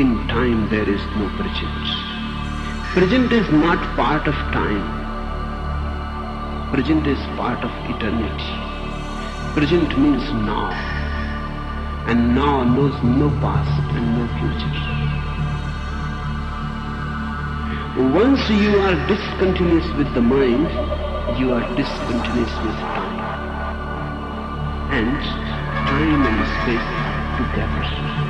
In time there is no present. Present is not part of time. Present is part of eternity. Present means now. And now knows no past and no future. Once you are discontinuous with the mind, you are discontinuous with time. And time and space together.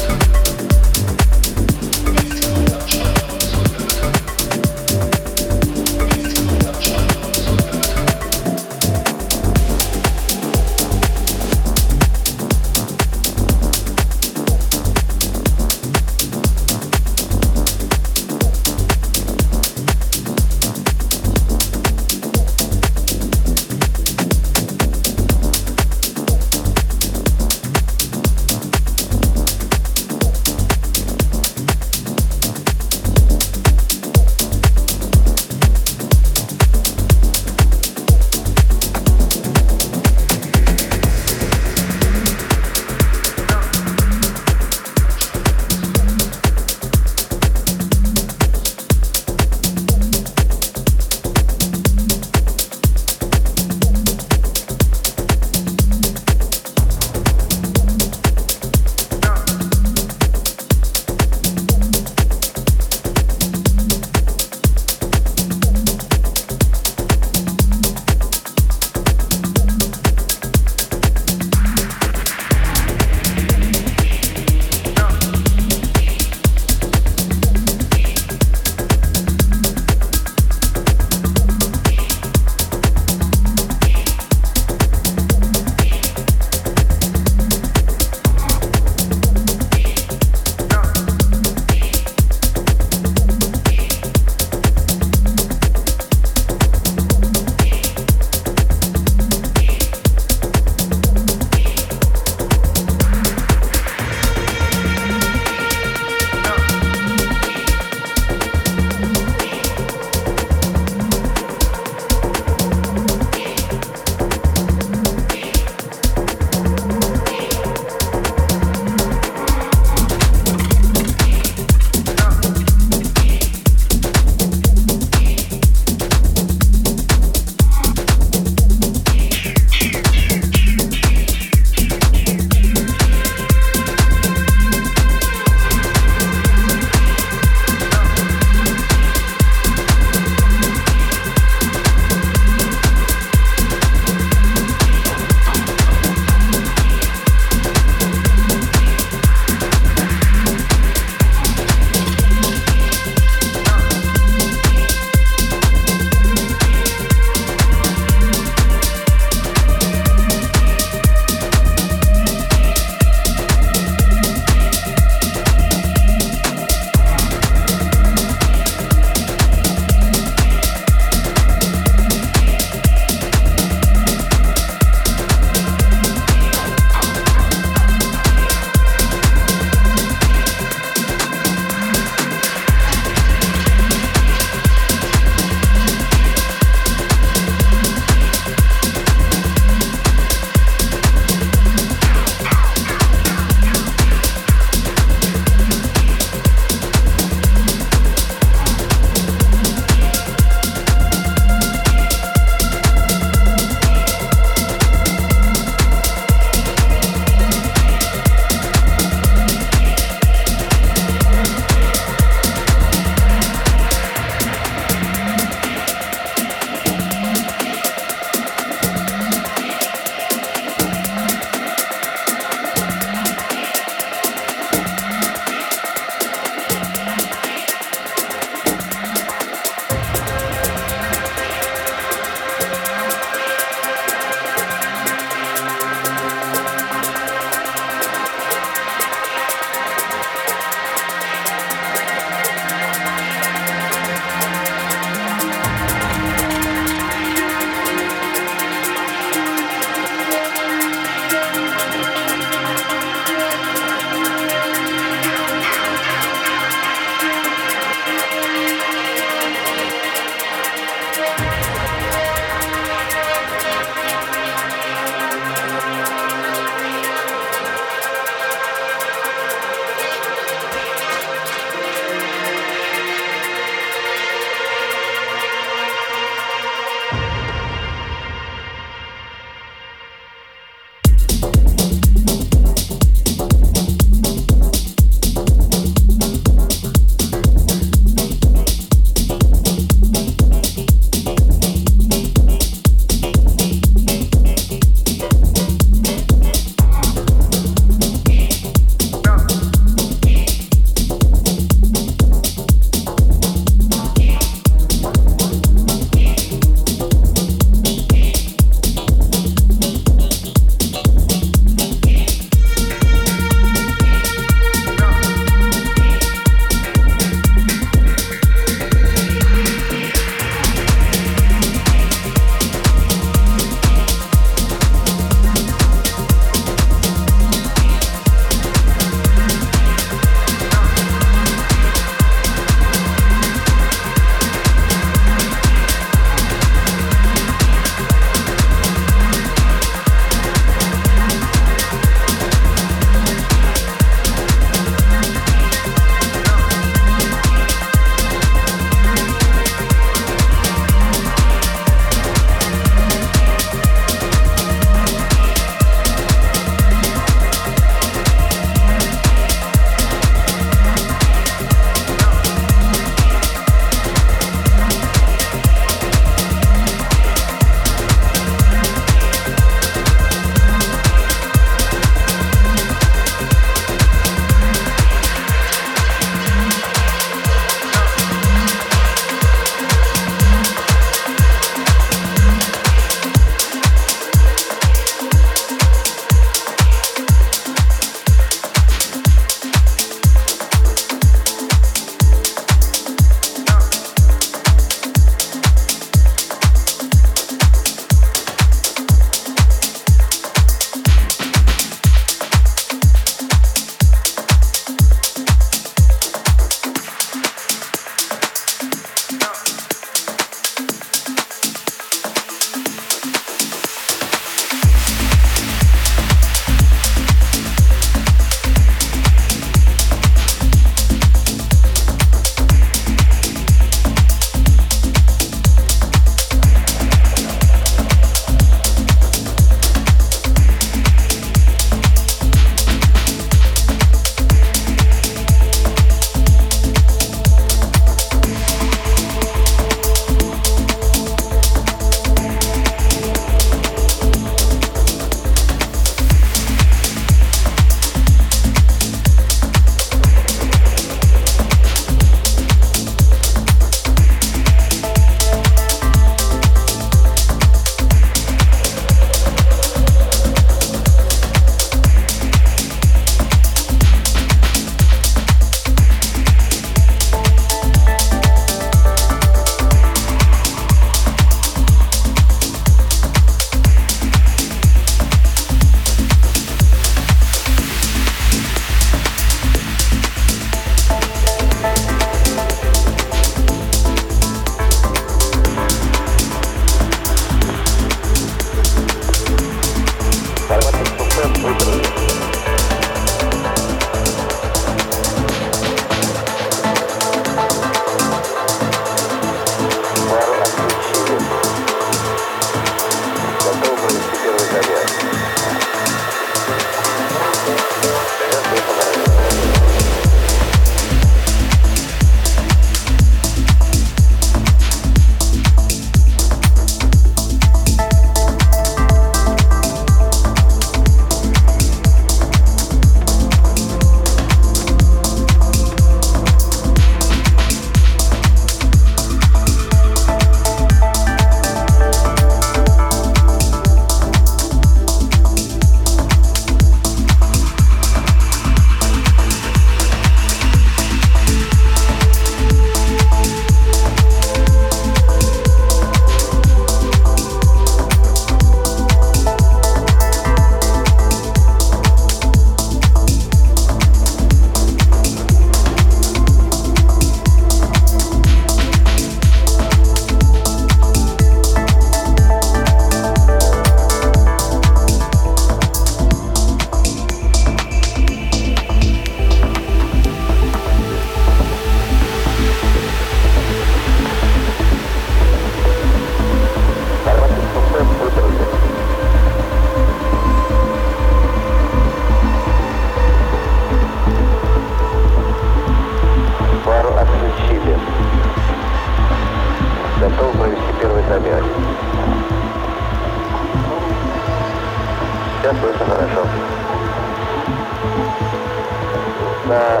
на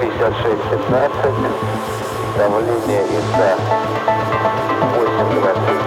005615, давление ИСА 8 градусов.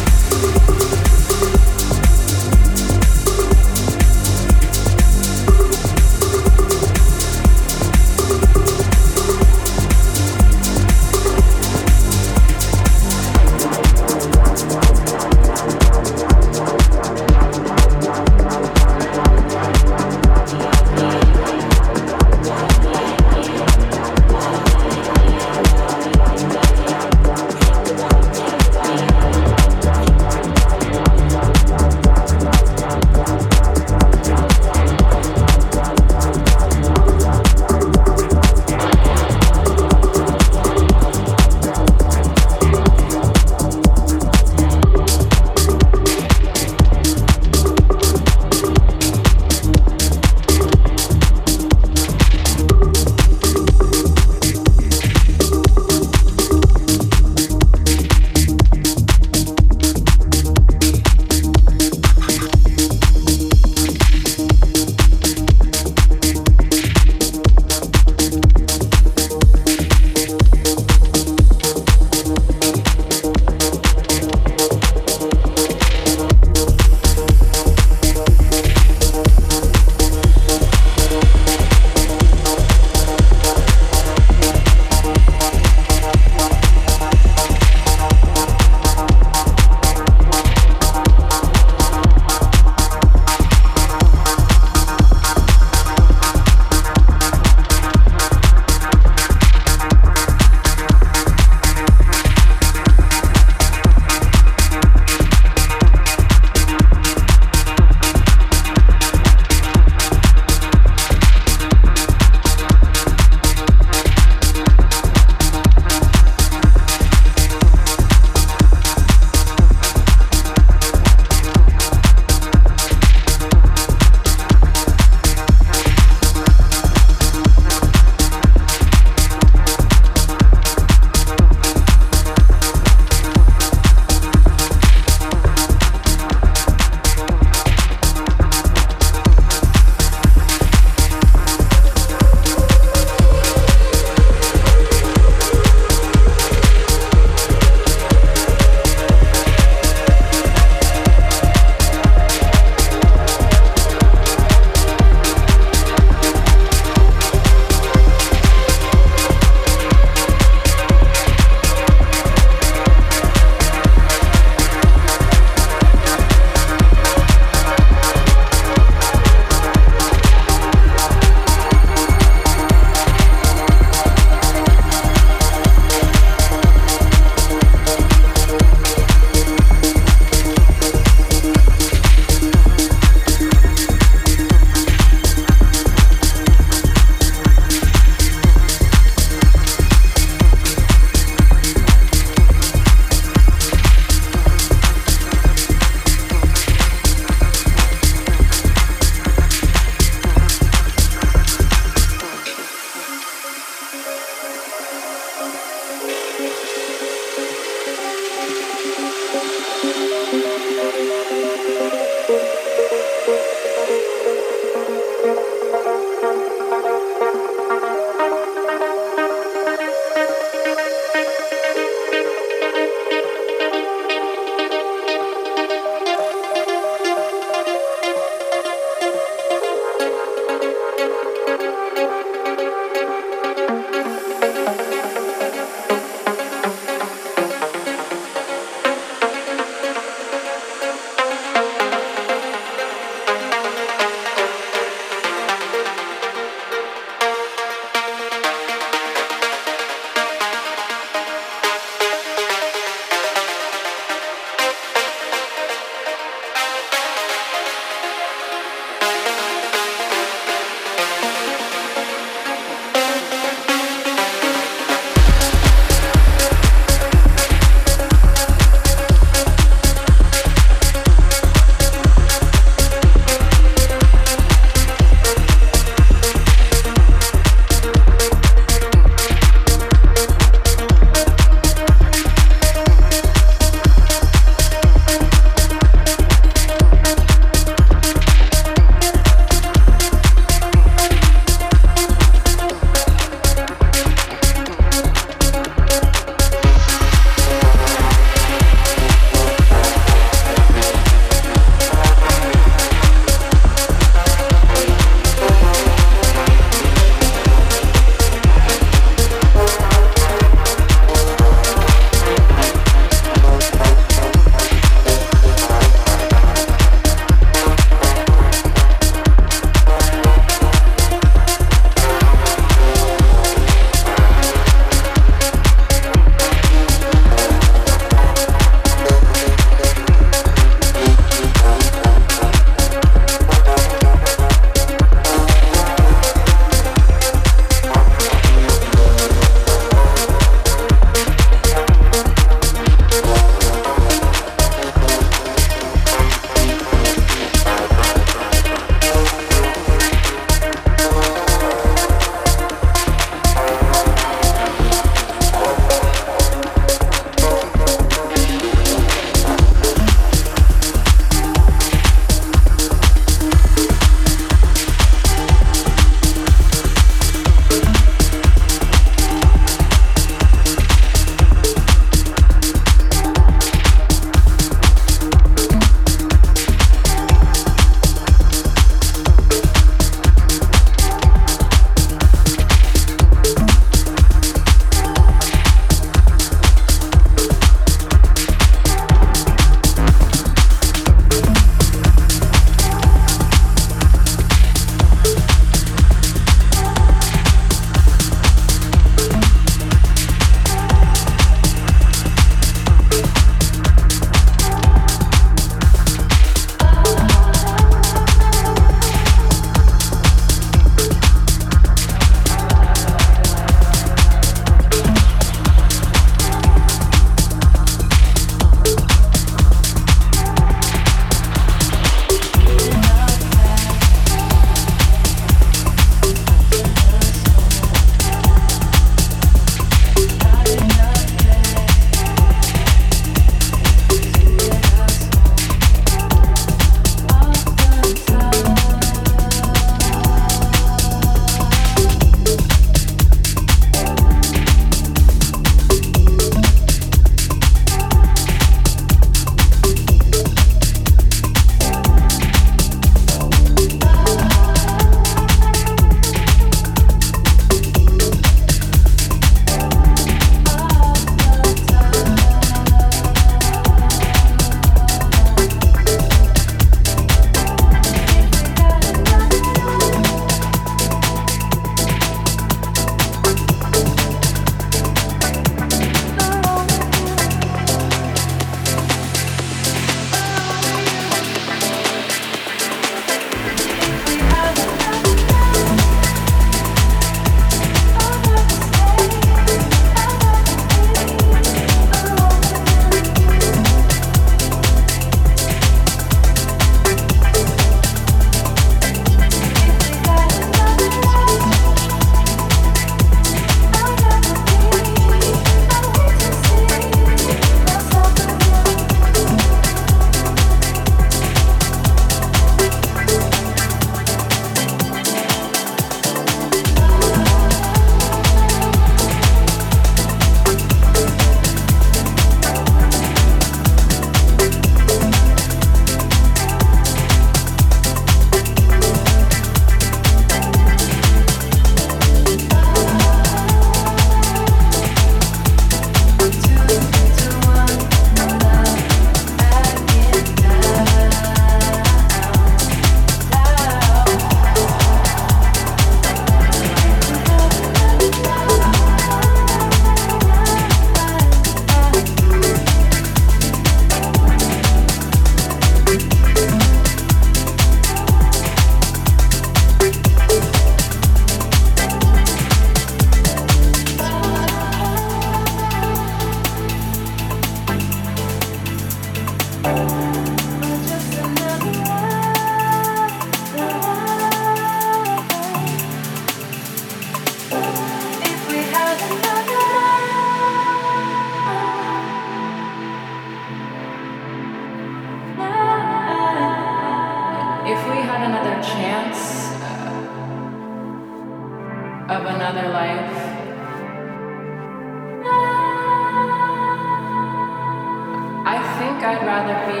I'd rather be.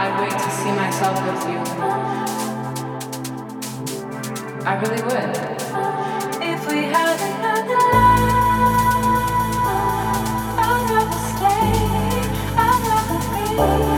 I'd wait to see myself with you. I really would. If we had another life, I'd stay. I'd rather be